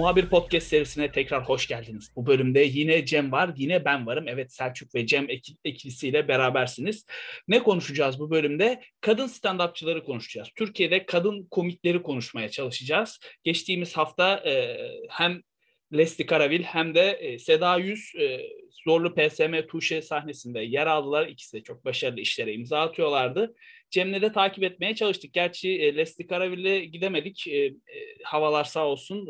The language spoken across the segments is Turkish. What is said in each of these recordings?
Muhabir Podcast serisine tekrar hoş geldiniz. Bu bölümde yine Cem var, yine ben varım. Evet Selçuk ve Cem ek- ikilisiyle berabersiniz. Ne konuşacağız bu bölümde? Kadın stand-upçıları konuşacağız. Türkiye'de kadın komikleri konuşmaya çalışacağız. Geçtiğimiz hafta e, hem Leslie Karavil hem de e, Seda Yüz e, Zorlu PSM Tuşe sahnesinde yer aldılar. İkisi de çok başarılı işlere imza atıyorlardı. Cem'le de takip etmeye çalıştık. Gerçi e, Leslie Karavil'e gidemedik. E, e, havalar sağ olsun.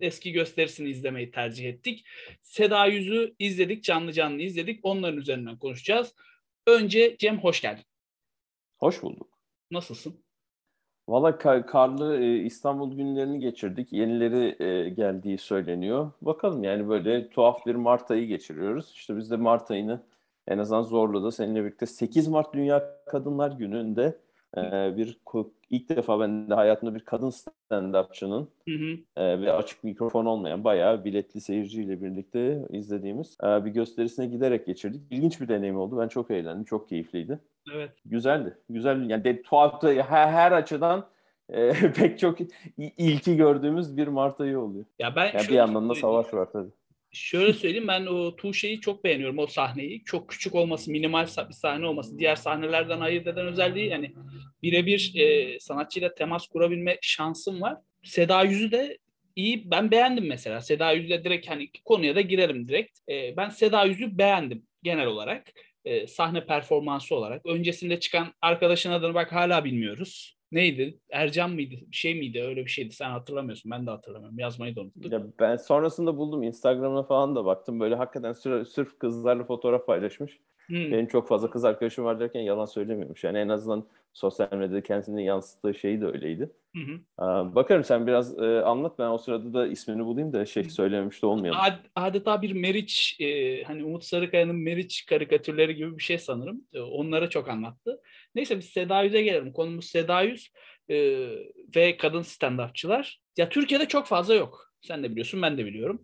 Eski gösterisini izlemeyi tercih ettik. Seda Yüz'ü izledik, canlı canlı izledik. Onların üzerinden konuşacağız. Önce Cem hoş geldin. Hoş bulduk. Nasılsın? Valla kar, karlı e, İstanbul günlerini geçirdik. Yenileri e, geldiği söyleniyor. Bakalım yani böyle tuhaf bir Mart ayı geçiriyoruz. İşte biz de Mart ayını en azından Zorlu'da seninle birlikte 8 Mart Dünya Kadınlar Günü'nde e, bir ilk defa ben de hayatımda bir kadın stand-upçının e, ve açık mikrofon olmayan bayağı biletli seyirciyle birlikte izlediğimiz e, bir gösterisine giderek geçirdik. İlginç bir deneyim oldu. Ben çok eğlendim. Çok keyifliydi. Evet. Güzeldi. Güzel. Yani de, tuhaftı her, her açıdan e, pek çok ilki gördüğümüz bir Mart ayı oluyor. Ya ben yani bir yandan da savaş var tabii. Şöyle söyleyeyim ben o Tuğşe'yi çok beğeniyorum o sahneyi. Çok küçük olması, minimal bir sahne olması, diğer sahnelerden ayırt eden özelliği yani birebir e, sanatçıyla temas kurabilme şansım var. Seda Yüz'ü de iyi. Ben beğendim mesela. Seda Yüz'le direkt hani konuya da girelim direkt. E, ben Seda Yüz'ü beğendim genel olarak. E, sahne performansı olarak. Öncesinde çıkan arkadaşın adını bak hala bilmiyoruz neydi? Ercan mıydı? Bir şey miydi? Öyle bir şeydi. Sen hatırlamıyorsun. Ben de hatırlamıyorum. Yazmayı da unuttum. Ya ben sonrasında buldum. Instagram'a falan da baktım. Böyle hakikaten sür, sırf kızlarla fotoğraf paylaşmış. Hmm. Benim çok fazla kız arkadaşım var derken yalan söylemiyormuş. Yani en azından sosyal medyada kendisini yansıttığı şey de öyleydi. Hı hı. bakarım sen biraz e, anlat. Ben o sırada da ismini bulayım da şey söylememiş de olmayalım. Ad, adeta bir Meriç, e, hani Umut Sarıkaya'nın Meriç karikatürleri gibi bir şey sanırım. E, onlara çok anlattı. Neyse biz Seda Yüz'e gelelim. Konumuz Seda Yüz e, ve kadın stand-upçılar. Ya Türkiye'de çok fazla yok. Sen de biliyorsun, ben de biliyorum.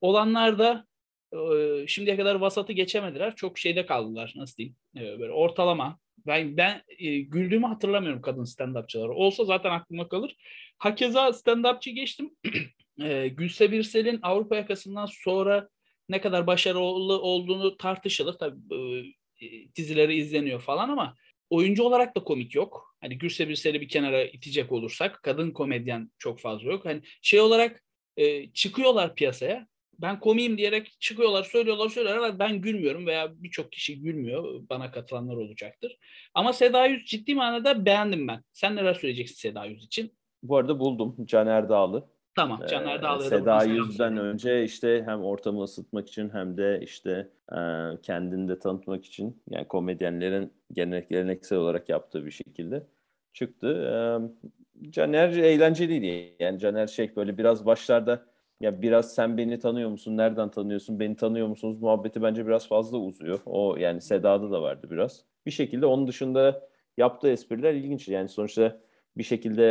Olanlar da e, şimdiye kadar vasatı geçemediler. Çok şeyde kaldılar. Nasıl diyeyim? E, böyle ortalama. Ben ben e, güldüğümü hatırlamıyorum kadın stand-upçıları. Olsa zaten aklıma kalır. Hakeza stand-upçı geçtim. e, Gülse Birsel'in Avrupa yakasından sonra ne kadar başarılı olduğunu tartışılır. Tabii e, dizileri izleniyor falan ama oyuncu olarak da komik yok. Hani Gülse Birsel'i bir kenara itecek olursak kadın komedyen çok fazla yok. Hani şey olarak e, çıkıyorlar piyasaya. Ben komiyim diyerek çıkıyorlar, söylüyorlar, söylüyorlar. Ben gülmüyorum veya birçok kişi gülmüyor. Bana katılanlar olacaktır. Ama Seda Yüz ciddi manada beğendim ben. Sen neler söyleyeceksin Seda Yüz için? Bu arada buldum Caner Dağlı. Tamam Caner ee, Dağlı'ya Seda Yüz'den önce işte hem ortamı ısıtmak için hem de işte e, kendini de tanıtmak için yani komedyenlerin gelenek, geleneksel olarak yaptığı bir şekilde çıktı. E, Caner eğlenceliydi. Yani Caner şey böyle biraz başlarda ya biraz sen beni tanıyor musun? Nereden tanıyorsun? Beni tanıyor musunuz? Muhabbeti bence biraz fazla uzuyor. O yani Seda'da da vardı biraz. Bir şekilde onun dışında yaptığı espriler ilginç. Yani sonuçta bir şekilde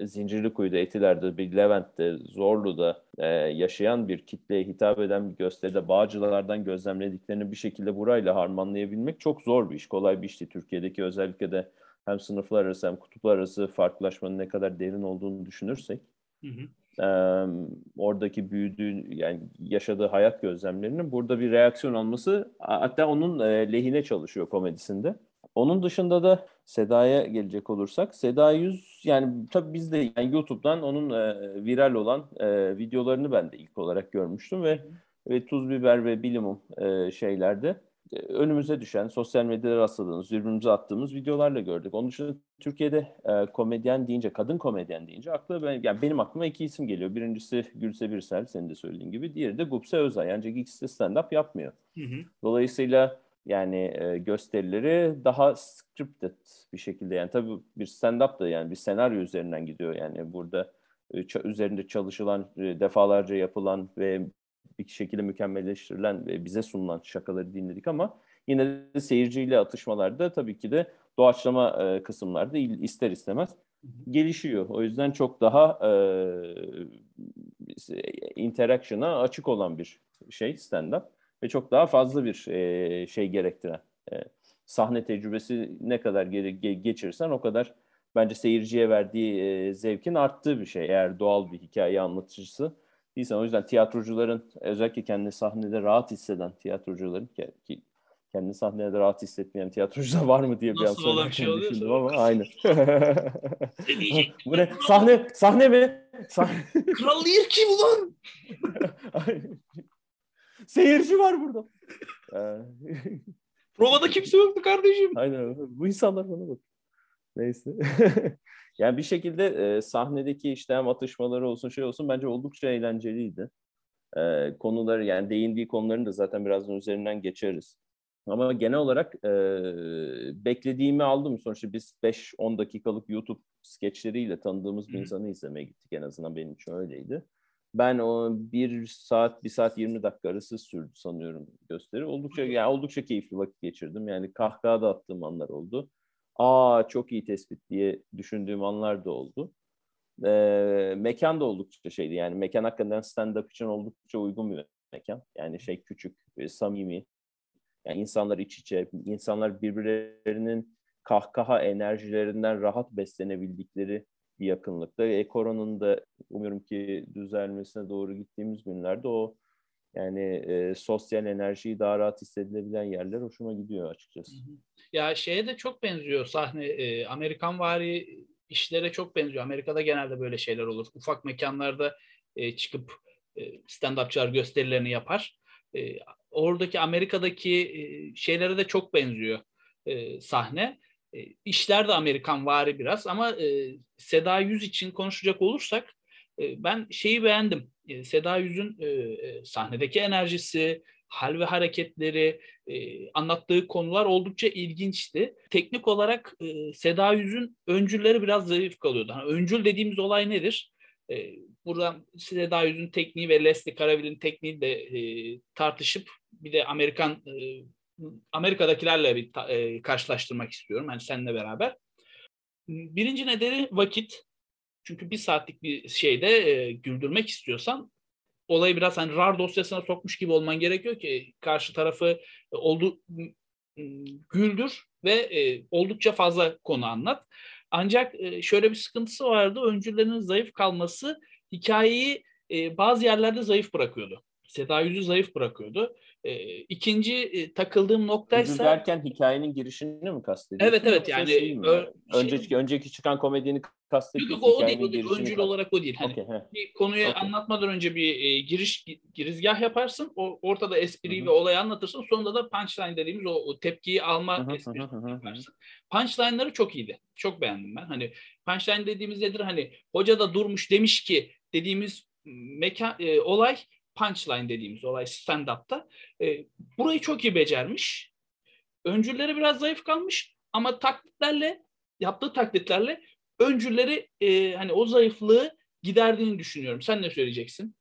e, Zincirlikuyu'da, Etiler'de, bir Levent'te, Zorlu'da e, yaşayan bir kitleye hitap eden bir gösteride Bağcılar'dan gözlemlediklerini bir şekilde burayla harmanlayabilmek çok zor bir iş. Kolay bir iş değil. Türkiye'deki özellikle de hem sınıflar arası hem kutuplar arası farklılaşmanın ne kadar derin olduğunu düşünürsek. Hı hı e, oradaki büyüdüğü yani yaşadığı hayat gözlemlerinin burada bir reaksiyon alması hatta onun e, lehine çalışıyor komedisinde. Onun dışında da Seda'ya gelecek olursak Seda Yüz yani tabii biz de yani YouTube'dan onun e, viral olan e, videolarını ben de ilk olarak görmüştüm ve ve tuz biber ve bilimum e, şeylerde önümüze düşen, sosyal medyada rastladığımız, birbirimize attığımız videolarla gördük. Onun dışında Türkiye'de e, komedyen deyince, kadın komedyen deyince aklı ben, yani benim aklıma iki isim geliyor. Birincisi Gülse Birsel, senin de söylediğin gibi. Diğeri de Gupse Özay. Ancak ikisi de stand-up yapmıyor. Hı hı. Dolayısıyla yani e, gösterileri daha scripted bir şekilde yani tabii bir stand-up da yani bir senaryo üzerinden gidiyor. Yani burada e, üzerinde çalışılan, e, defalarca yapılan ve bir şekilde mükemmelleştirilen ve bize sunulan şakaları dinledik ama yine de seyirciyle atışmalarda tabii ki de doğaçlama e, kısımlarda ister istemez gelişiyor. O yüzden çok daha e, interaction'a açık olan bir şey stand-up ve çok daha fazla bir e, şey gerektiren e, sahne tecrübesi ne kadar ge- geçirsen o kadar bence seyirciye verdiği e, zevkin arttığı bir şey. Eğer doğal bir hikaye anlatıcısı değilsen. O yüzden tiyatrocuların özellikle kendini sahnede rahat hisseden tiyatrocuların ki kendini sahnede rahat hissetmeyen tiyatrocu da var mı diye bir an Nasıl bir şey düşündüm ama aynı. Bu ne? Sahne, sahne mi? Sahne. Kral Lear kim ulan? Seyirci var burada. Provada kimse yoktu kardeşim. Aynen. Bu insanlar bana bak. Neyse. Yani bir şekilde e, sahnedeki işte hem atışmaları olsun şey olsun bence oldukça eğlenceliydi. E, konuları yani değindiği konuların da zaten birazdan üzerinden geçeriz. Ama genel olarak e, beklediğimi aldım. Sonuçta biz 5-10 dakikalık YouTube skeçleriyle tanıdığımız bir insanı izlemeye gittik. En azından benim için öyleydi. Ben o bir saat, bir saat 20 dakika arası sürdü sanıyorum gösteri. Oldukça yani oldukça keyifli vakit geçirdim. Yani kahkaha da attığım anlar oldu. Aa çok iyi tespit diye düşündüğüm anlar da oldu. Ee, mekan da oldukça şeydi. Yani mekan hakikaten stand-up için oldukça uygun bir mekan. Yani şey küçük, samimi. Yani insanlar iç içe, insanlar birbirlerinin kahkaha enerjilerinden rahat beslenebildikleri bir yakınlıkta. Ekoronun da umuyorum ki düzelmesine doğru gittiğimiz günlerde o yani e, sosyal enerjiyi daha rahat hissedilebilen yerler hoşuma gidiyor açıkçası. Ya şeye de çok benziyor sahne e, Amerikan vari işlere çok benziyor. Amerika'da genelde böyle şeyler olur. Ufak mekanlarda e, çıkıp e, stand-upçılar gösterilerini yapar. E, oradaki Amerika'daki e, şeylere de çok benziyor e, sahne. E, işler de Amerikan vari biraz ama e, Seda Yüz için konuşacak olursak e, ben şeyi beğendim. E, Seda Yüz'ün e, e, sahnedeki enerjisi, hal ve hareketleri, e, anlattığı konular oldukça ilginçti. Teknik olarak e, Seda Yüz'ün öncülleri biraz zayıf kalıyordu. Hani öncül dediğimiz olay nedir? E, buradan Seda Yüz'ün tekniği ve Leslie Caraville'in tekniği de e, tartışıp bir de Amerikan e, Amerika'dakilerle bir ta, e, karşılaştırmak istiyorum. Hani seninle beraber. Birinci nedeni vakit. Çünkü bir saatlik bir şeyde e, güldürmek istiyorsan olayı biraz hani RAR dosyasına sokmuş gibi olman gerekiyor ki karşı tarafı e, oldu güldür ve e, oldukça fazla konu anlat. Ancak e, şöyle bir sıkıntısı vardı. Öncülerin zayıf kalması hikayeyi e, bazı yerlerde zayıf bırakıyordu. Seda Yüz'ü zayıf bırakıyordu. E, ikinci e, takıldığım noktaysa... Yüzü derken hikayenin girişini mi kastediyorsun? Evet evet yani... Şey ö, önceki, şey, önceki çıkan komedini kastediyorsun. Yok o değil, değil. öncül olarak o değil. Hani okay, bir konuyu okay. anlatmadan önce bir e, giriş girizgah yaparsın. O, ortada espriyi Hı-hı. ve olayı anlatırsın. Sonunda da punchline dediğimiz o, o tepkiyi alma esprisini yaparsın. Punchline'ları çok iyiydi. Çok beğendim ben. Hani punchline dediğimiz nedir? Hani hoca da durmuş demiş ki dediğimiz mekan e, olay punchline dediğimiz olay stand-up'ta. E, burayı çok iyi becermiş. Öncülleri biraz zayıf kalmış ama taklitlerle yaptığı taklitlerle öncülleri e, hani o zayıflığı giderdiğini düşünüyorum. Sen ne söyleyeceksin?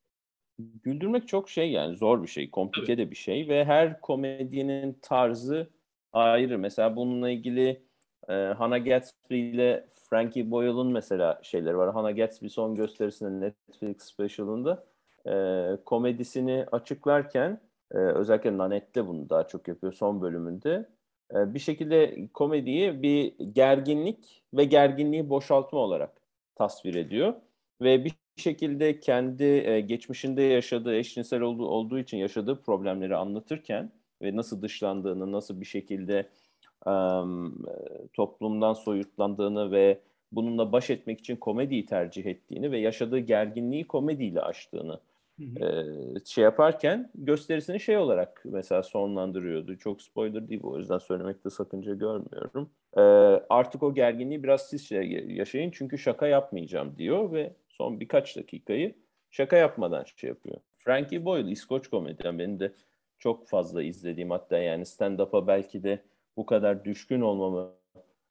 Güldürmek çok şey yani zor bir şey, komplike de bir şey ve her komedyenin tarzı ayrı. Mesela bununla ilgili e, Hannah Gatsby ile Frankie Boyle'un mesela şeyleri var. Hannah Gatsby son gösterisinde Netflix specialında e, komedisini açıklarken e, özellikle Nanette bunu daha çok yapıyor son bölümünde. E, bir şekilde komediyi bir gerginlik ve gerginliği boşaltma olarak tasvir ediyor. Ve bir şekilde kendi e, geçmişinde yaşadığı, eşcinsel olduğu, olduğu için yaşadığı problemleri anlatırken ve nasıl dışlandığını, nasıl bir şekilde um, toplumdan soyutlandığını ve bununla baş etmek için komediyi tercih ettiğini ve yaşadığı gerginliği komediyle aştığını e, şey yaparken gösterisini şey olarak mesela sonlandırıyordu. Çok spoiler değil bu o yüzden söylemekte sakınca görmüyorum. E, artık o gerginliği biraz siz şey yaşayın çünkü şaka yapmayacağım diyor ve son birkaç dakikayı şaka yapmadan şey yapıyor. Frankie Boyle İskoç komedyen benim de çok fazla izlediğim hatta yani stand-up'a belki de bu kadar düşkün olmamı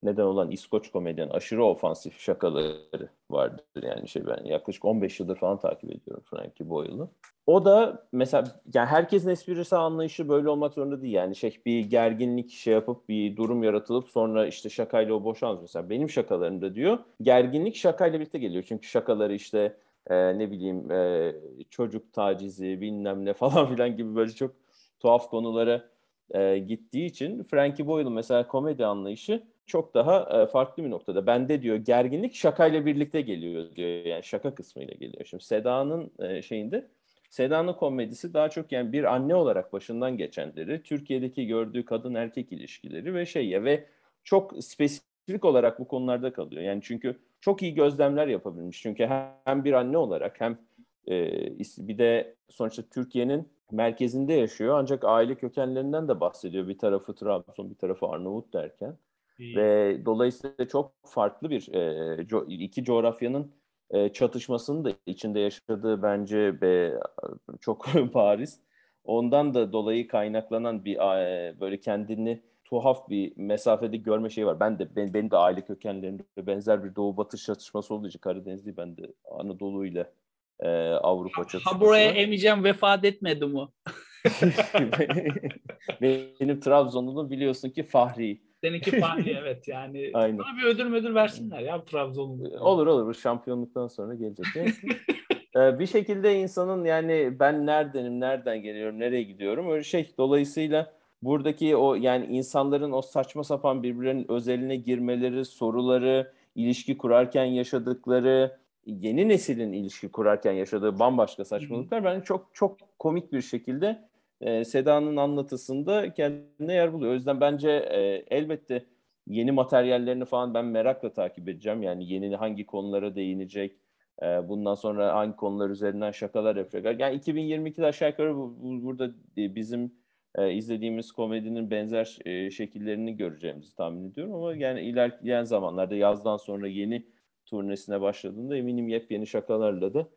neden olan İskoç komedyen aşırı ofansif şakaları vardır. Yani şey ben yaklaşık 15 yıldır falan takip ediyorum Frankie Boyle'ı. O da mesela yani herkesin esprisi anlayışı böyle olmak zorunda değil. Yani şey bir gerginlik şey yapıp bir durum yaratılıp sonra işte şakayla o boşalmaz. Mesela benim şakalarımda diyor gerginlik şakayla birlikte geliyor. Çünkü şakaları işte e, ne bileyim e, çocuk tacizi bilmem ne falan filan gibi böyle çok tuhaf konulara e, gittiği için Frankie Boyle'ın mesela komedi anlayışı çok daha farklı bir noktada. Bende diyor gerginlik şakayla birlikte geliyor diyor. Yani şaka kısmıyla geliyor. Şimdi Seda'nın şeyinde Seda'nın komedisi daha çok yani bir anne olarak başından geçenleri, Türkiye'deki gördüğü kadın erkek ilişkileri ve şey ya ve çok spesifik olarak bu konularda kalıyor. Yani çünkü çok iyi gözlemler yapabilmiş. Çünkü hem bir anne olarak hem bir de sonuçta Türkiye'nin merkezinde yaşıyor ancak aile kökenlerinden de bahsediyor. Bir tarafı Trabzon, bir tarafı Arnavut derken. İyi. Ve dolayısıyla çok farklı bir e, iki coğrafyanın e, çatışmasını da içinde yaşadığı bence be, çok Paris. Ondan da dolayı kaynaklanan bir e, böyle kendini tuhaf bir mesafede görme şeyi var. Ben de ben, benim de aile kökenlerimde benzer bir doğu batı çatışması olduğu için Karadenizli ben de Anadolu ile e, Avrupa çatışması. Ha buraya emeceğim vefat etmedi mi? benim Trabzonlu'nun biliyorsun ki Fahri. Seninki Fahri evet yani. Aynen. Buna bir ödül müdür versinler ya Trabzonlu. Olur olur şampiyonluktan sonra gelecek. ee, bir şekilde insanın yani ben neredenim, nereden geliyorum, nereye gidiyorum öyle şey. Dolayısıyla buradaki o yani insanların o saçma sapan birbirlerinin özeline girmeleri, soruları, ilişki kurarken yaşadıkları, yeni neslin ilişki kurarken yaşadığı bambaşka saçmalıklar bence çok çok komik bir şekilde e, Seda'nın anlatısında kendine yer buluyor. O yüzden bence e, elbette yeni materyallerini falan ben merakla takip edeceğim. Yani yeni hangi konulara değinecek, e, bundan sonra hangi konular üzerinden şakalar yapacak. Yani 2022'de aşağı yukarı bu, bu, burada bizim e, izlediğimiz komedinin benzer e, şekillerini göreceğimizi tahmin ediyorum. Ama yani ilerleyen zamanlarda yazdan sonra yeni turnesine başladığında eminim yepyeni şakalarla da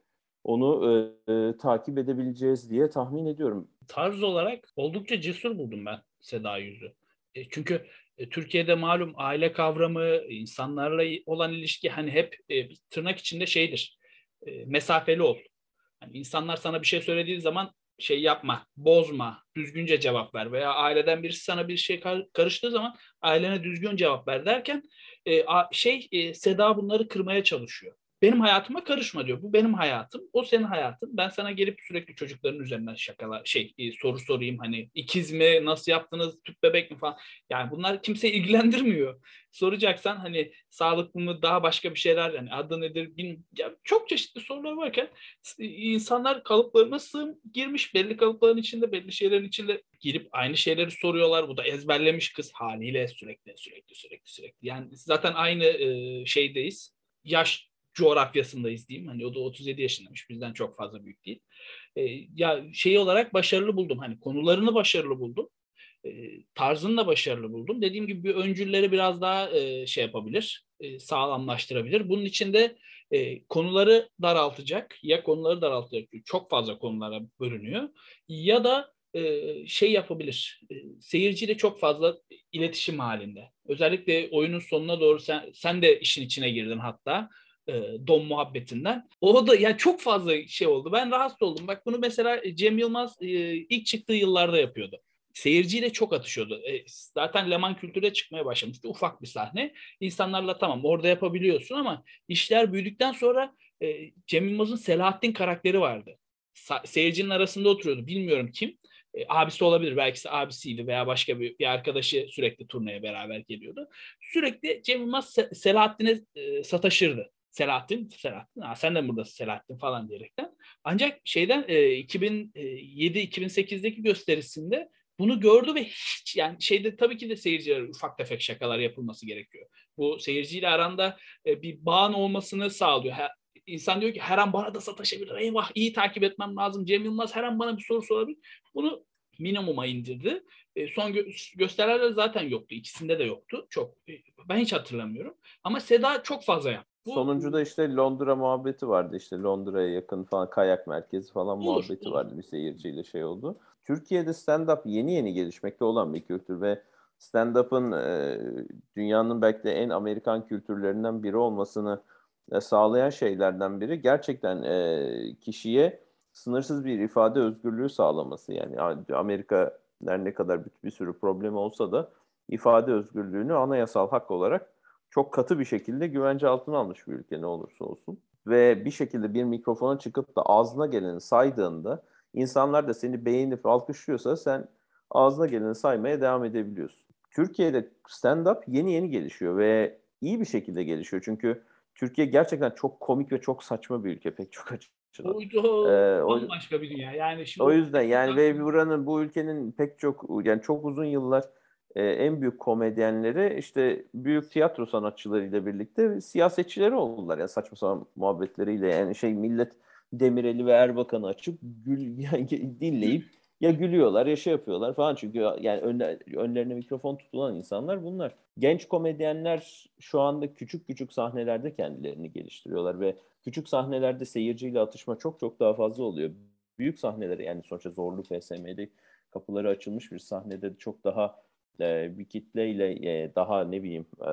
onu e, takip edebileceğiz diye tahmin ediyorum. Tarz olarak oldukça cesur buldum ben Seda Yüz'ü. E, çünkü e, Türkiye'de malum aile kavramı, insanlarla olan ilişki hani hep e, tırnak içinde şeydir. E, mesafeli ol. Yani insanlar sana bir şey söylediği zaman şey yapma, bozma, düzgünce cevap ver veya aileden birisi sana bir şey karıştığı zaman ailene düzgün cevap ver derken e, şey e, Seda bunları kırmaya çalışıyor. Benim hayatıma karışma diyor. Bu benim hayatım. O senin hayatın. Ben sana gelip sürekli çocukların üzerinden şakalar şey e, soru sorayım hani ikiz mi nasıl yaptınız tüp bebek mi falan. Yani bunlar kimseyi ilgilendirmiyor. Soracaksan hani sağlıklı mı daha başka bir şeyler yani adı nedir bilmiyorum. Ya çok çeşitli sorular varken insanlar kalıplarına sığım girmiş belli kalıpların içinde belli şeylerin içinde girip aynı şeyleri soruyorlar. Bu da ezberlemiş kız haliyle sürekli sürekli sürekli sürekli. Yani zaten aynı e, şeydeyiz. Yaş coğrafyasındayız diyeyim. Hani o da 37 yaşındaymış. Bizden çok fazla büyük değil. E, ya şey olarak başarılı buldum. Hani konularını başarılı buldum. E, tarzını da başarılı buldum. Dediğim gibi bir öncülleri biraz daha e, şey yapabilir. E, sağlamlaştırabilir. Bunun için de e, konuları daraltacak. Ya konuları daraltacak. Çok fazla konulara bölünüyor. Ya da e, şey yapabilir. E, seyirciyle çok fazla iletişim halinde. Özellikle oyunun sonuna doğru sen, sen de işin içine girdin hatta e, don muhabbetinden. O da yani çok fazla şey oldu. Ben rahatsız oldum. Bak bunu mesela e, Cem Yılmaz e, ilk çıktığı yıllarda yapıyordu. Seyirciyle çok atışıyordu. E, zaten Leman kültüre çıkmaya başlamıştı. Ufak bir sahne. İnsanlarla tamam orada yapabiliyorsun ama işler büyüdükten sonra e, Cem Yılmaz'ın Selahattin karakteri vardı. Sa- seyircinin arasında oturuyordu. Bilmiyorum kim. E, abisi olabilir. Belki abisiydi veya başka bir, bir arkadaşı sürekli turneye beraber geliyordu. Sürekli Cem Yılmaz Selahattin'e e, sataşırdı. Selahattin, Selahattin, ha, sen de burada Selahattin falan diyerekten. Ancak şeyden e, 2007-2008'deki gösterisinde bunu gördü ve hiç yani şeyde tabii ki de seyircilere ufak tefek şakalar yapılması gerekiyor. Bu seyirciyle aranda e, bir bağın olmasını sağlıyor. Her, insan diyor ki her an bana da sataşabilir. Eyvah iyi takip etmem lazım. Cem Yılmaz her an bana bir soru sorabilir. Bunu minimuma indirdi. E, son gö- gösterilerde zaten yoktu. İkisinde de yoktu. Çok e, ben hiç hatırlamıyorum. Ama Seda çok fazla yaptı. Sonuncuda işte Londra muhabbeti vardı işte Londra'ya yakın falan kayak merkezi falan olur, muhabbeti olur. vardı bir seyirciyle şey oldu. Türkiye'de stand-up yeni yeni gelişmekte olan bir kültür ve stand-up'ın e, dünyanın belki de en Amerikan kültürlerinden biri olmasını e, sağlayan şeylerden biri gerçekten e, kişiye sınırsız bir ifade özgürlüğü sağlaması. Yani Amerika ne kadar bir, bir sürü problem olsa da ifade özgürlüğünü anayasal hak olarak çok katı bir şekilde güvence altına almış bir ülke ne olursa olsun. Ve bir şekilde bir mikrofona çıkıp da ağzına geleni saydığında insanlar da seni beğenip alkışlıyorsa sen ağzına geleni saymaya devam edebiliyorsun. Türkiye'de stand-up yeni yeni gelişiyor ve iyi bir şekilde gelişiyor. Çünkü Türkiye gerçekten çok komik ve çok saçma bir ülke pek çok O, ee, bambaşka bir dünya. Yani şimdi o yüzden yani ve buranın bu ülkenin pek çok yani çok uzun yıllar e, en büyük komedyenleri işte büyük tiyatro sanatçılarıyla birlikte siyasetçileri oldular. Yani saçma sapan muhabbetleriyle yani şey millet Demireli ve Erbakan'ı açıp gül yani dinleyip ya gülüyorlar ya şey yapıyorlar falan çünkü yani önler, önlerine mikrofon tutulan insanlar bunlar. Genç komedyenler şu anda küçük küçük sahnelerde kendilerini geliştiriyorlar ve küçük sahnelerde seyirciyle atışma çok çok daha fazla oluyor. Büyük sahnelere yani sonuçta zorlu FSM'de kapıları açılmış bir sahnede çok daha e, bir kitleyle e, daha ne bileyim e,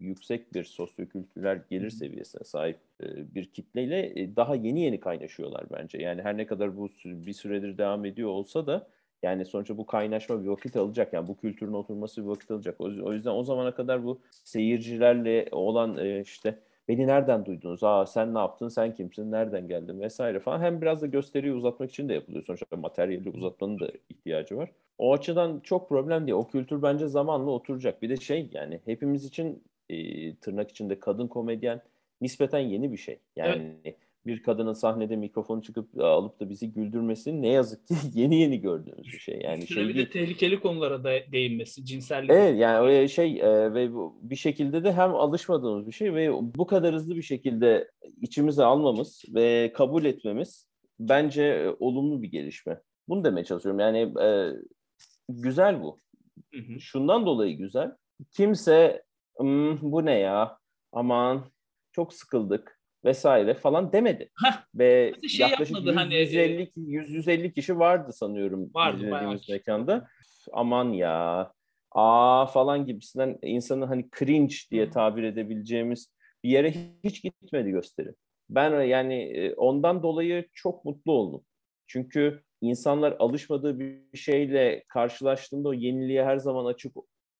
yüksek bir sosyokültürel gelir seviyesine sahip e, bir kitleyle e, daha yeni yeni kaynaşıyorlar bence. Yani her ne kadar bu bir süredir devam ediyor olsa da yani sonuçta bu kaynaşma bir vakit alacak. Yani bu kültürün oturması bir vakit alacak. O yüzden o zamana kadar bu seyircilerle olan e, işte beni nereden duydunuz? Aa sen ne yaptın? Sen kimsin? Nereden geldin? Vesaire falan. Hem biraz da gösteriyi uzatmak için de yapılıyor. Sonuçta materyali uzatmanın da ihtiyacı var. O açıdan çok problem değil. O kültür bence zamanla oturacak. Bir de şey yani hepimiz için e, tırnak içinde kadın komedyen nispeten yeni bir şey. Yani evet. bir kadının sahnede mikrofonu çıkıp alıp da bizi güldürmesi ne yazık ki yeni yeni gördüğümüz bir şey. Yani şey bir de tehlikeli konulara da değinmesi, cinsellik. Evet yani şey e, ve bir şekilde de hem alışmadığımız bir şey ve bu kadar hızlı bir şekilde içimize almamız ve kabul etmemiz bence e, olumlu bir gelişme. Bunu demeye çalışıyorum. Yani e, güzel bu. Hı hı. Şundan dolayı güzel. Kimse hmm, bu ne ya aman çok sıkıldık vesaire falan demedi. Heh, Ve şey yaklaşık 100, hani, 150, 100, 150 kişi vardı sanıyorum vardı, mekanda. Aman ya aa falan gibisinden insanı hani cringe diye tabir edebileceğimiz bir yere hiç gitmedi gösteri. Ben yani e, ondan dolayı çok mutlu oldum. Çünkü insanlar alışmadığı bir şeyle karşılaştığında o yeniliğe her zaman açık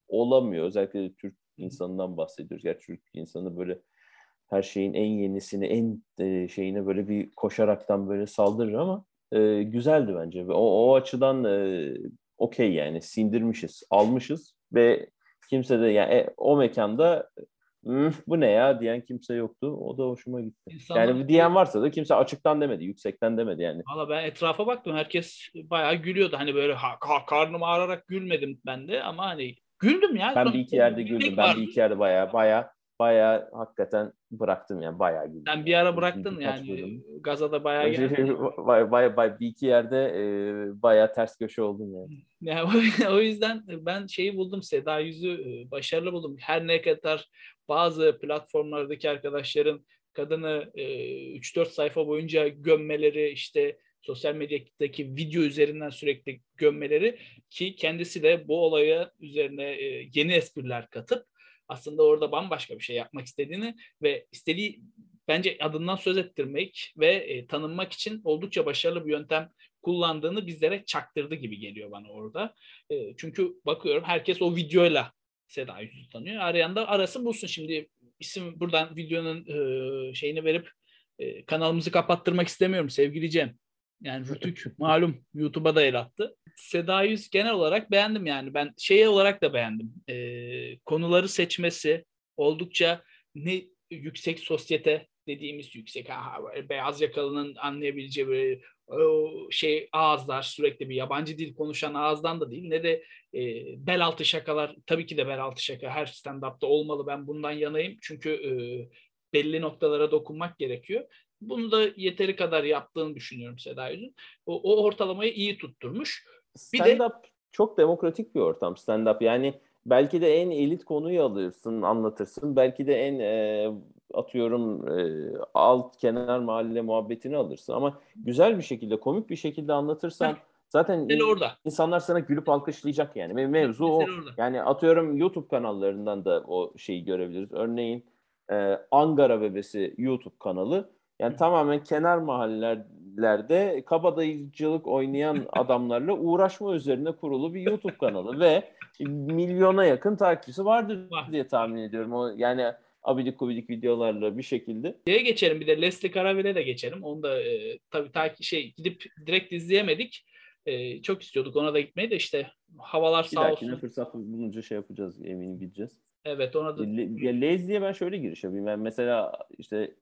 olamıyor. Özellikle Türk insanından bahsediyoruz. Gerçi Türk insanı böyle her şeyin en yenisini, en e, şeyine böyle bir koşaraktan böyle saldırır ama e, güzeldi bence. Ve o, o açıdan e, okey yani sindirmişiz, almışız ve kimse de yani e, o mekanda bu ne ya diyen kimse yoktu. O da hoşuma gitti. İnsanlar... Yani diyen varsa da kimse açıktan demedi, yüksekten demedi yani. Valla ben etrafa baktım. Herkes bayağı gülüyordu. Hani böyle ha, ha, karnım ağrarak gülmedim ben de ama hani güldüm ya. Ben bir iki yerde güldüm. Ben bir iki yerde bayağı bayağı bayağı hakikaten bıraktım yani bayağı güldüm. Sen bir ara bıraktın yani bölüm. Gazada bayağı geldi. bayağı, bayağı, bayağı, bir iki yerde e, bayağı ters köşe oldum yani. yani o yüzden ben şeyi buldum Seda Yüz'ü e, başarılı buldum. Her ne kadar bazı platformlardaki arkadaşların kadını e, 3-4 sayfa boyunca gömmeleri işte sosyal medyadaki video üzerinden sürekli gömmeleri ki kendisi de bu olaya üzerine e, yeni espriler katıp aslında orada bambaşka bir şey yapmak istediğini ve istediği bence adından söz ettirmek ve e, tanınmak için oldukça başarılı bir yöntem kullandığını bizlere çaktırdı gibi geliyor bana orada. E, çünkü bakıyorum herkes o videoyla Seda Yüzü tanıyor. Arayan da arasın bulsun. Şimdi isim buradan videonun e, şeyini verip e, kanalımızı kapattırmak istemiyorum sevgili Cem. Yani Rütük malum YouTube'a da el attı. Seda Yüz genel olarak beğendim yani. Ben şey olarak da beğendim. E, konuları seçmesi oldukça ne yüksek sosyete dediğimiz yüksek ha, beyaz yakalının anlayabileceği böyle o şey ağızlar sürekli bir yabancı dil konuşan ağızdan da değil ne de e, bel altı şakalar tabii ki de bel altı şaka her stand-up'ta olmalı ben bundan yanayım çünkü e, belli noktalara dokunmak gerekiyor. Bunu da yeteri kadar yaptığını düşünüyorum Seda Yüz'ün. O, o ortalamayı iyi tutturmuş. Bir stand-up de... çok demokratik bir ortam stand-up. Yani belki de en elit konuyu alırsın, anlatırsın. Belki de en e, atıyorum e, alt kenar mahalle muhabbetini alırsın. Ama güzel bir şekilde, komik bir şekilde anlatırsan Heh. zaten in, orada. insanlar sana gülüp alkışlayacak yani. Mevzu o. Orada. Yani atıyorum YouTube kanallarından da o şeyi görebiliriz. Örneğin e, Angara Bebesi YouTube kanalı yani tamamen kenar mahallelerde kabadayıcılık oynayan adamlarla uğraşma üzerine kurulu bir YouTube kanalı ve milyona yakın takipçisi vardır Var. diye tahmin ediyorum. O yani abidik kubidik videolarla bir şekilde. Şeye geçelim bir de Leslie Caravelle de geçelim. Onu da e, tabii takip şey gidip direkt izleyemedik. E, çok istiyorduk ona da gitmeyi de işte havalar bir sağ olsun. Bir fırsat bulunca şey yapacağız eminim gideceğiz. Evet ona da. Ya, Leslie'ye ben şöyle giriş yapayım. Ben mesela işte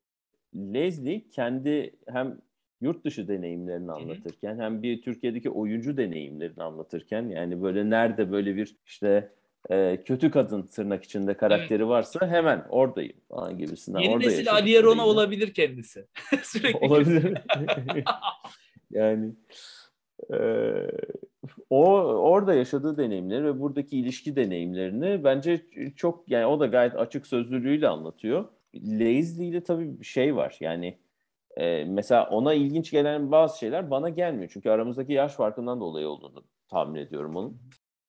Leslie kendi hem yurt dışı deneyimlerini anlatırken hem bir Türkiye'deki oyuncu deneyimlerini anlatırken yani böyle nerede böyle bir işte e, kötü kadın tırnak içinde karakteri evet. varsa hemen oradayım falan gibisinden. Yeni Orada nesil Ali Erona olabilir kendisi. Sürekli. Olabilir. yani e, o orada yaşadığı deneyimleri ve buradaki ilişki deneyimlerini bence çok yani o da gayet açık sözlülüğüyle anlatıyor. Lazely'de tabii bir şey var yani e, mesela ona ilginç gelen bazı şeyler bana gelmiyor. Çünkü aramızdaki yaş farkından dolayı olduğunu tahmin ediyorum onun.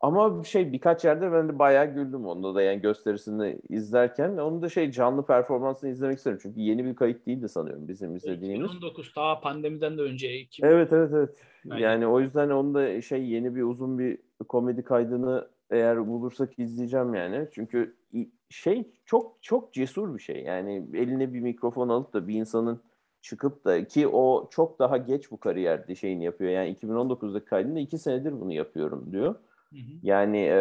Ama şey birkaç yerde ben de bayağı güldüm onda da yani gösterisini izlerken. Onu da şey canlı performansını izlemek isterim. Çünkü yeni bir kayıt değildi sanıyorum bizim izlediğimiz. 2019 daha pandemiden de önce. 2000. Evet evet evet. Aynen. Yani o yüzden onu da şey yeni bir uzun bir komedi kaydını eğer bulursak izleyeceğim yani. Çünkü şey çok çok cesur bir şey. Yani eline bir mikrofon alıp da bir insanın çıkıp da ki o çok daha geç bu kariyerde şeyini yapıyor. Yani 2019'daki kaydında iki senedir bunu yapıyorum diyor. Hı hı. Yani e,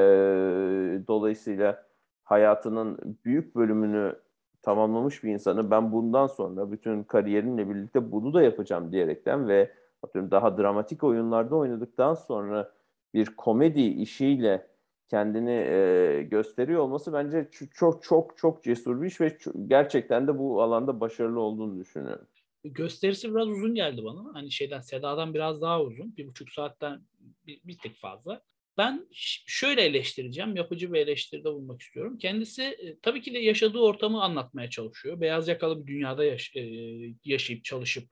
dolayısıyla hayatının büyük bölümünü tamamlamış bir insanı ben bundan sonra bütün kariyerimle birlikte bunu da yapacağım diyerekten ve atıyorum daha dramatik oyunlarda oynadıktan sonra bir komedi işiyle kendini e, gösteriyor olması bence çok çok çok cesur bir iş ve gerçekten de bu alanda başarılı olduğunu düşünüyorum. Gösterisi biraz uzun geldi bana. Hani şeyden Seda'dan biraz daha uzun. Bir buçuk saatten bir, bir tık fazla. Ben şöyle eleştireceğim, yapıcı bir eleştiride bulunmak istiyorum. Kendisi e, tabii ki de yaşadığı ortamı anlatmaya çalışıyor. Beyaz yakalı bir dünyada yaş- e, yaşayıp çalışıp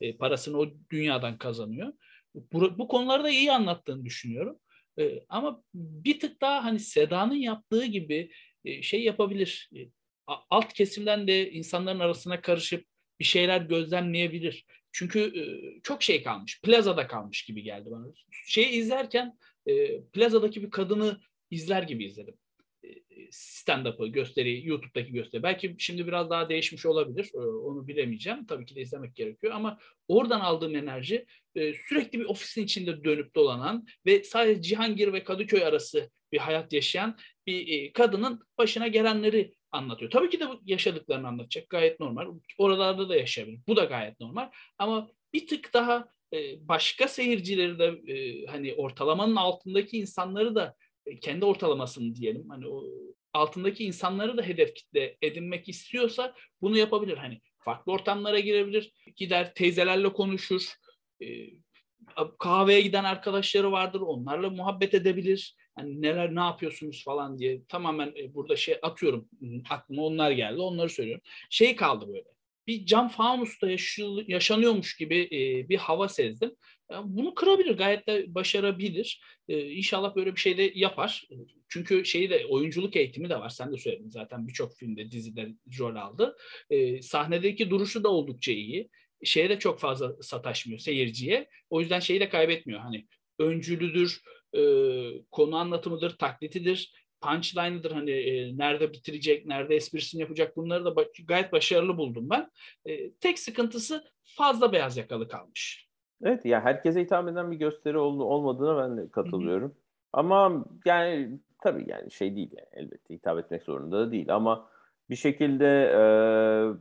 e, parasını o dünyadan kazanıyor. Bu, bu konuları da iyi anlattığını düşünüyorum. Ama bir tık daha hani Seda'nın yaptığı gibi şey yapabilir. Alt kesimden de insanların arasına karışıp bir şeyler gözlemleyebilir. Çünkü çok şey kalmış. Plazada kalmış gibi geldi bana. Şeyi izlerken e, plazadaki bir kadını izler gibi izledim. E, stand-up'ı, gösteriyi, YouTube'daki gösteri. Belki şimdi biraz daha değişmiş olabilir. E, onu bilemeyeceğim. Tabii ki de izlemek gerekiyor ama oradan aldığım enerji e, sürekli bir ofisin içinde dönüp dolanan ve sadece Cihangir ve Kadıköy arası bir hayat yaşayan bir e, kadının başına gelenleri anlatıyor. Tabii ki de yaşadıklarını anlatacak. Gayet normal. Oralarda da yaşayabilir. Bu da gayet normal. Ama bir tık daha başka seyircileri de hani ortalamanın altındaki insanları da kendi ortalamasını diyelim hani o altındaki insanları da hedef kitle edinmek istiyorsa bunu yapabilir. Hani farklı ortamlara girebilir, gider teyzelerle konuşur, kahveye giden arkadaşları vardır, onlarla muhabbet edebilir. Hani neler ne yapıyorsunuz falan diye tamamen burada şey atıyorum aklıma onlar geldi onları söylüyorum. Şey kaldı böyle bir cam fanusta yaşanıyormuş gibi e, bir hava sezdim. bunu kırabilir, gayet de başarabilir. E, inşallah böyle bir şey de yapar. Çünkü şeyi de oyunculuk eğitimi de var. Sen de söyledin zaten birçok filmde, dizide rol aldı. E, sahnedeki duruşu da oldukça iyi. Şeye de çok fazla sataşmıyor seyirciye. O yüzden şeyi de kaybetmiyor. Hani öncülüdür, e, konu anlatımıdır, taklitidir punchline'ıdır hani e, nerede bitirecek, nerede esprisini yapacak bunları da gayet başarılı buldum ben. E, tek sıkıntısı fazla beyaz yakalı kalmış. Evet ya herkese hitap eden bir gösteri ol- olmadığına ben de katılıyorum. Hı hı. Ama yani tabii yani şey değil yani, elbette hitap etmek zorunda da değil ama bir şekilde e,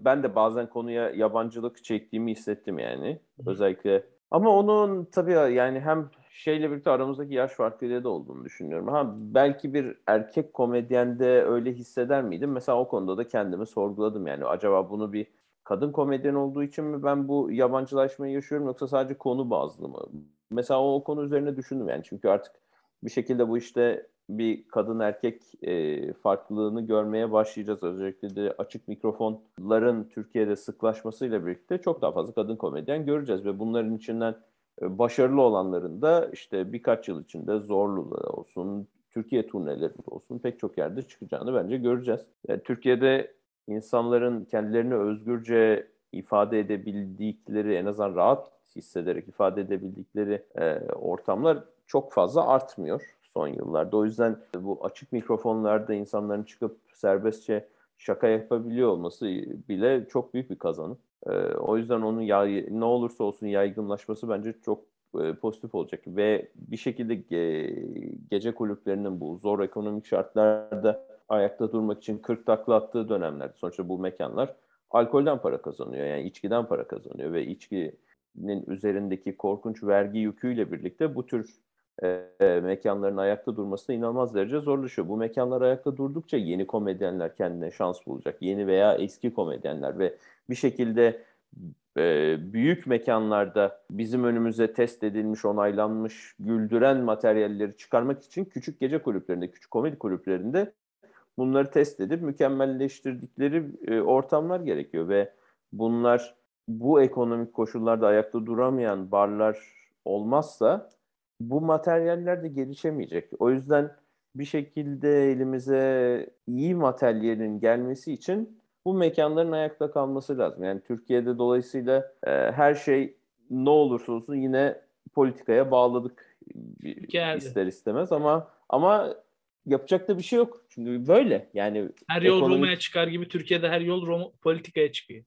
ben de bazen konuya yabancılık çektiğimi hissettim yani. Hı. Özellikle ama onun tabii yani hem şeyle birlikte aramızdaki yaş farkıyla da olduğunu düşünüyorum. Ha belki bir erkek komedyende öyle hisseder miydim? Mesela o konuda da kendimi sorguladım yani. Acaba bunu bir kadın komedyen olduğu için mi ben bu yabancılaşmayı yaşıyorum yoksa sadece konu bazlı mı? Mesela o, o konu üzerine düşündüm yani. Çünkü artık bir şekilde bu işte bir kadın erkek e, farklılığını görmeye başlayacağız. Özellikle de açık mikrofonların Türkiye'de sıklaşmasıyla birlikte çok daha fazla kadın komedyen göreceğiz ve bunların içinden e, başarılı olanların da işte birkaç yıl içinde Zorlu'da olsun, Türkiye turnelerinde olsun pek çok yerde çıkacağını bence göreceğiz. Yani Türkiye'de insanların kendilerini özgürce ifade edebildikleri, en azından rahat hissederek ifade edebildikleri e, ortamlar çok fazla artmıyor son yıllarda. O yüzden bu açık mikrofonlarda insanların çıkıp serbestçe şaka yapabiliyor olması bile çok büyük bir kazanım. E, o yüzden onun yay, ne olursa olsun yaygınlaşması bence çok e, pozitif olacak ve bir şekilde ge- gece kulüplerinin bu zor ekonomik şartlarda ayakta durmak için 40 takla attığı dönemlerde sonuçta bu mekanlar alkolden para kazanıyor yani içkiden para kazanıyor ve içkinin üzerindeki korkunç vergi yüküyle birlikte bu tür e, mekanların ayakta durması inanılmaz derece zorlaşıyor. Bu mekanlar ayakta durdukça yeni komedyenler kendine şans bulacak. Yeni veya eski komedyenler ve bir şekilde e, büyük mekanlarda bizim önümüze test edilmiş, onaylanmış, güldüren materyalleri çıkarmak için küçük gece kulüplerinde, küçük komedi kulüplerinde bunları test edip mükemmelleştirdikleri e, ortamlar gerekiyor ve bunlar bu ekonomik koşullarda ayakta duramayan barlar olmazsa bu materyaller de gelişemeyecek. O yüzden bir şekilde elimize iyi materyalin gelmesi için bu mekanların ayakta kalması lazım. Yani Türkiye'de dolayısıyla e, her şey ne olursa olsun yine politikaya bağladık Geldi. ister istemez ama ama yapacak da bir şey yok. Çünkü böyle yani her yol ekonomik... Roma'ya çıkar gibi Türkiye'de her yol Roma politikaya çıkıyor.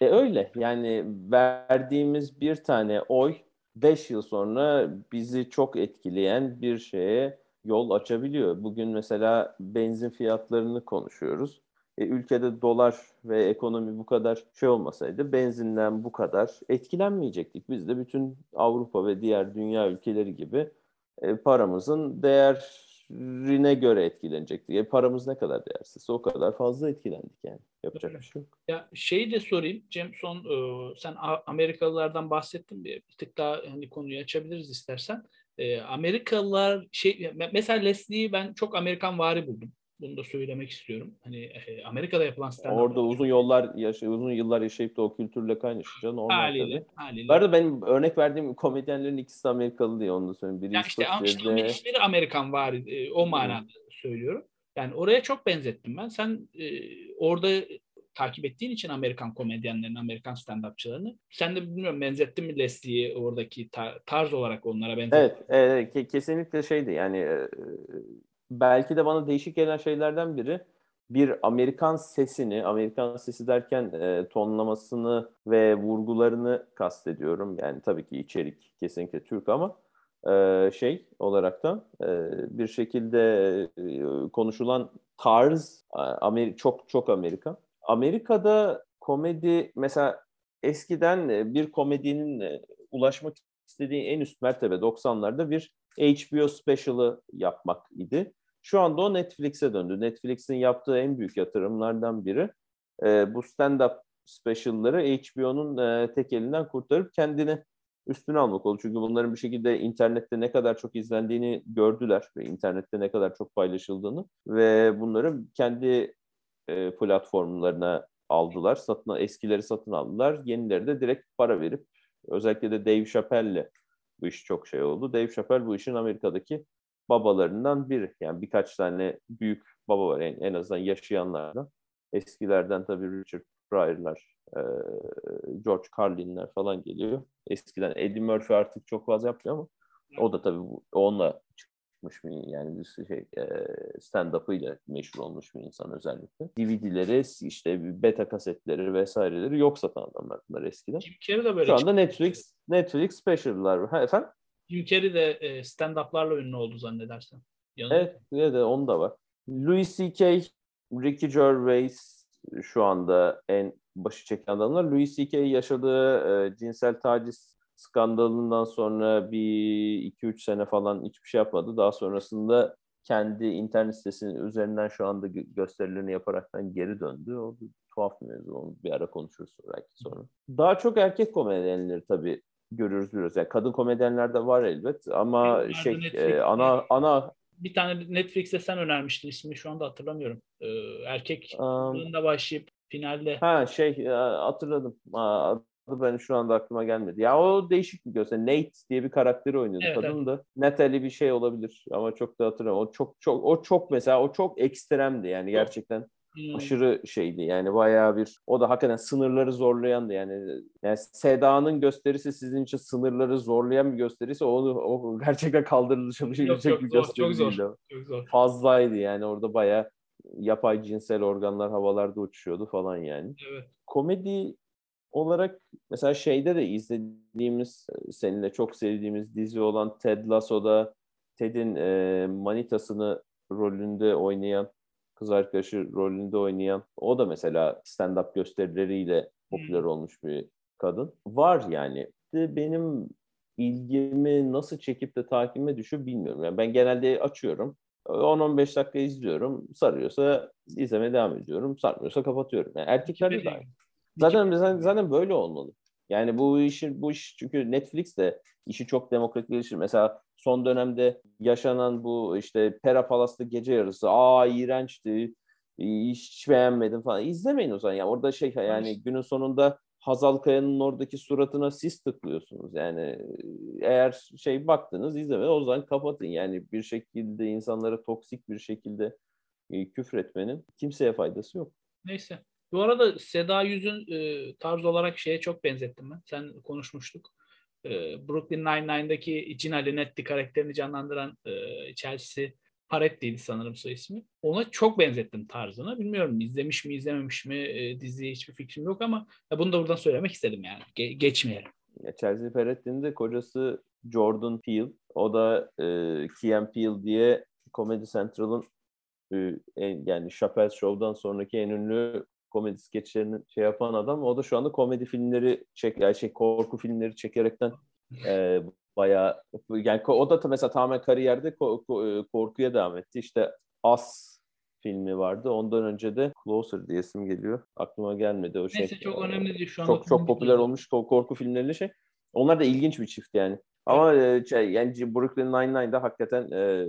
E öyle yani verdiğimiz bir tane oy 5 yıl sonra bizi çok etkileyen bir şeye yol açabiliyor. Bugün mesela benzin fiyatlarını konuşuyoruz. E, ülkede dolar ve ekonomi bu kadar şey olmasaydı benzinden bu kadar etkilenmeyecektik. Biz de bütün Avrupa ve diğer dünya ülkeleri gibi e, paramızın değerine göre etkilenecektik. E, paramız ne kadar değersizse o kadar fazla etkilendik yani. Yapacak bir şey yok. Ya şeyi de sorayım Cem son e, sen Amerikalılardan bahsettin bir, bir tık daha hani konuyu açabiliriz istersen. E, Amerikalılar şey mesela Leslie'yi ben çok Amerikan vari buldum. Bunu da söylemek istiyorum. Hani e, Amerika'da yapılan stand Orada uzun yollar yaşay uzun yıllar yaşayıp da o kültürle kaynaşınca normal haliyle, tabii. Haliyle. Bu arada benim örnek verdiğim komedyenlerin ikisi de Amerikalı diye onu da söyleyeyim. Biri ya işte, işte hiçbiri Amerikan var e, o manada hmm. söylüyorum. Yani oraya çok benzettim ben. Sen e, orada takip ettiğin için Amerikan komedyenlerini, Amerikan stand-upçılarını. Sen de bilmiyorum benzettin mi Leslie'yi oradaki tar- tarz olarak onlara benzettin? Evet, e, kesinlikle şeydi yani e, belki de bana değişik gelen şeylerden biri bir Amerikan sesini, Amerikan sesi derken e, tonlamasını ve vurgularını kastediyorum. Yani tabii ki içerik kesinlikle Türk ama e, şey olarak da e, bir şekilde e, konuşulan tarz Amer çok çok Amerikan. Amerika'da komedi mesela eskiden e, bir komedinin e, ulaşmak istediği en üst mertebe 90'larda bir HBO special'ı yapmak idi. Şu anda o Netflix'e döndü. Netflix'in yaptığı en büyük yatırımlardan biri e, bu stand-up special'ları HBO'nun e, tek elinden kurtarıp kendini üstüne almak oldu. Çünkü bunların bir şekilde internette ne kadar çok izlendiğini gördüler ve internette ne kadar çok paylaşıldığını ve bunları kendi e, platformlarına aldılar. Satın, eskileri satın aldılar. Yenileri de direkt para verip özellikle de Dave Chappelle'le bu iş çok şey oldu. Dave Chappelle bu işin Amerika'daki babalarından biri. Yani birkaç tane büyük baba var en, en azından yaşayanlardan. Eskilerden tabii Richard Pryor'lar, George Carlin'ler falan geliyor. Eskiden Eddie Murphy artık çok fazla yapmıyor ama o da tabii onunla çıkmış bir yani şey stand-up'ı ile meşhur olmuş bir insan özellikle. DVD'leri, işte beta kasetleri vesaireleri yok satan adamlar bunlar eskiden. Jim Carrey de böyle Şu anda Netflix Netflix special'lar var. Ha, efendim? Jim Carrey de stand-up'larla ünlü oldu zannedersem. Yanında. Evet, de onu da var. Louis C.K., Ricky Gervais şu anda en başı çeken adamlar. Louis C.K. yaşadığı e, cinsel taciz skandalından sonra bir 2-3 sene falan hiçbir şey yapmadı. Daha sonrasında kendi internet sitesinin üzerinden şu anda gösterilerini yaparaktan geri döndü. O bir tuhaf bir mevzu. Onu bir ara konuşuruz belki sonra. Daha çok erkek komedyenleri tabii görürüz biraz. Yani kadın komedyenler de var elbet ama Benim şey e, ana ana bir tane Netflix'te sen önermiştin ismini şu anda hatırlamıyorum. Ee, erkek um, başlayıp finalde. Ha şey e, hatırladım. Adı benim şu anda aklıma gelmedi. Ya o değişik bir göster. Nate diye bir karakteri oynuyordu. Evet, Kadın evet. da Natalie bir şey olabilir ama çok da hatırlamıyorum. O çok çok o çok mesela o çok ekstremdi yani gerçekten. Hmm. Aşırı şeydi yani bayağı bir o da hakikaten sınırları zorlayandı yani. Yani Seda'nın gösterisi sizin için sınırları zorlayan bir gösterisi o, o gerçekten kaldırılabilecek bir gösteri çok zor, Çok zor. Fazlaydı yani orada bayağı yapay cinsel organlar havalarda uçuşuyordu falan yani. Evet. Komedi olarak mesela şeyde de izlediğimiz, seninle çok sevdiğimiz dizi olan Ted Lasso'da Ted'in e, manitasını rolünde oynayan, kız arkadaşı rolünde oynayan, o da mesela stand-up gösterileriyle popüler hmm. olmuş bir kadın. Var yani. Benim ilgimi nasıl çekip de takibime düşüyor bilmiyorum. Yani ben genelde açıyorum. 10-15 dakika izliyorum. Sarıyorsa izlemeye devam ediyorum. Sarmıyorsa kapatıyorum. Yani erkeklerde de aynı. Zaten, zaten, böyle olmalı. Yani bu işin bu iş çünkü Netflix de işi çok demokratikleştir. Mesela son dönemde yaşanan bu işte Pera Palas'ta gece yarısı aa iğrençti hiç beğenmedim falan. İzlemeyin o zaman. Yani orada şey yani günün sonunda Hazal Kaya'nın oradaki suratına siz tıklıyorsunuz. Yani eğer şey baktınız izleme o zaman kapatın. Yani bir şekilde insanlara toksik bir şekilde e, küfretmenin kimseye faydası yok. Neyse. Bu arada Seda Yüz'ün e, tarz olarak şeye çok benzettim ben. Sen konuşmuştuk. E, Brooklyn Nine-Nine'daki Gina Linetti karakterini canlandıran e, Chelsea Paretti'ydi sanırım soy ismi. Ona çok benzettim tarzını. Bilmiyorum izlemiş mi izlememiş mi e, diziye hiçbir fikrim yok ama ya bunu da buradan söylemek istedim yani. Ge- geçmeyelim. Ya Chelsea Peretti'nin de kocası Jordan Peele. O da e, Key Peele diye Comedy Central'ın e, yani Chappelle Show'dan sonraki en ünlü komedi skeçlerini şey yapan adam. O da şu anda komedi filmleri çek, yani şey korku filmleri çekerekten e, bayağı yani o da mesela tamamen kariyerde e, korkuya devam etti. İşte As filmi vardı. Ondan önce de Closer diye isim geliyor. Aklıma gelmedi o şey. Neyse çok önemli değil şu an. Çok çok popüler olmuş korku filmleri şey. Onlar da ilginç bir çift yani. Ama e, şey, yani Brooklyn Nine-Nine'da hakikaten e,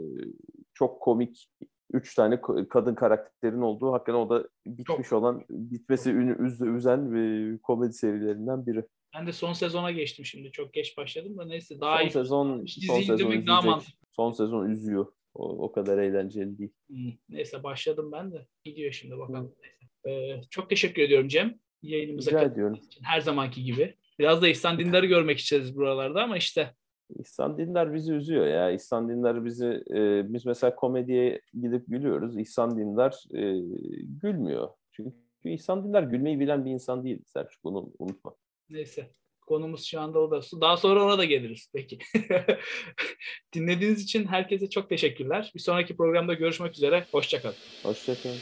çok komik üç tane kadın karakterin olduğu hakikaten o da bitmiş Çok. olan bitmesi üz, üzen bir komedi serilerinden biri. Ben de son sezona geçtim şimdi. Çok geç başladım da neyse daha son iyi. Sezon, son sezon daha mantıklı. Son sezon üzüyor. O, o kadar eğlenceli değil. Hmm, neyse başladım ben de. Gidiyor şimdi bakalım. Hmm. Ee, çok teşekkür ediyorum Cem. Yayınımıza ediyorum. Için. Her zamanki gibi. Biraz da İhsan Dindar'ı görmek isteriz buralarda ama işte İhsan Dindar bizi üzüyor ya. İhsan Dindar bizi, e, biz mesela komediye gidip gülüyoruz. İhsan Dindar e, gülmüyor. Çünkü İhsan Dindar gülmeyi bilen bir insan değil Selçuk. Bunu unutma. Neyse. Konumuz şu anda o da. Daha sonra ona da geliriz. Peki. Dinlediğiniz için herkese çok teşekkürler. Bir sonraki programda görüşmek üzere. Hoşçakalın. Hoşçakalın.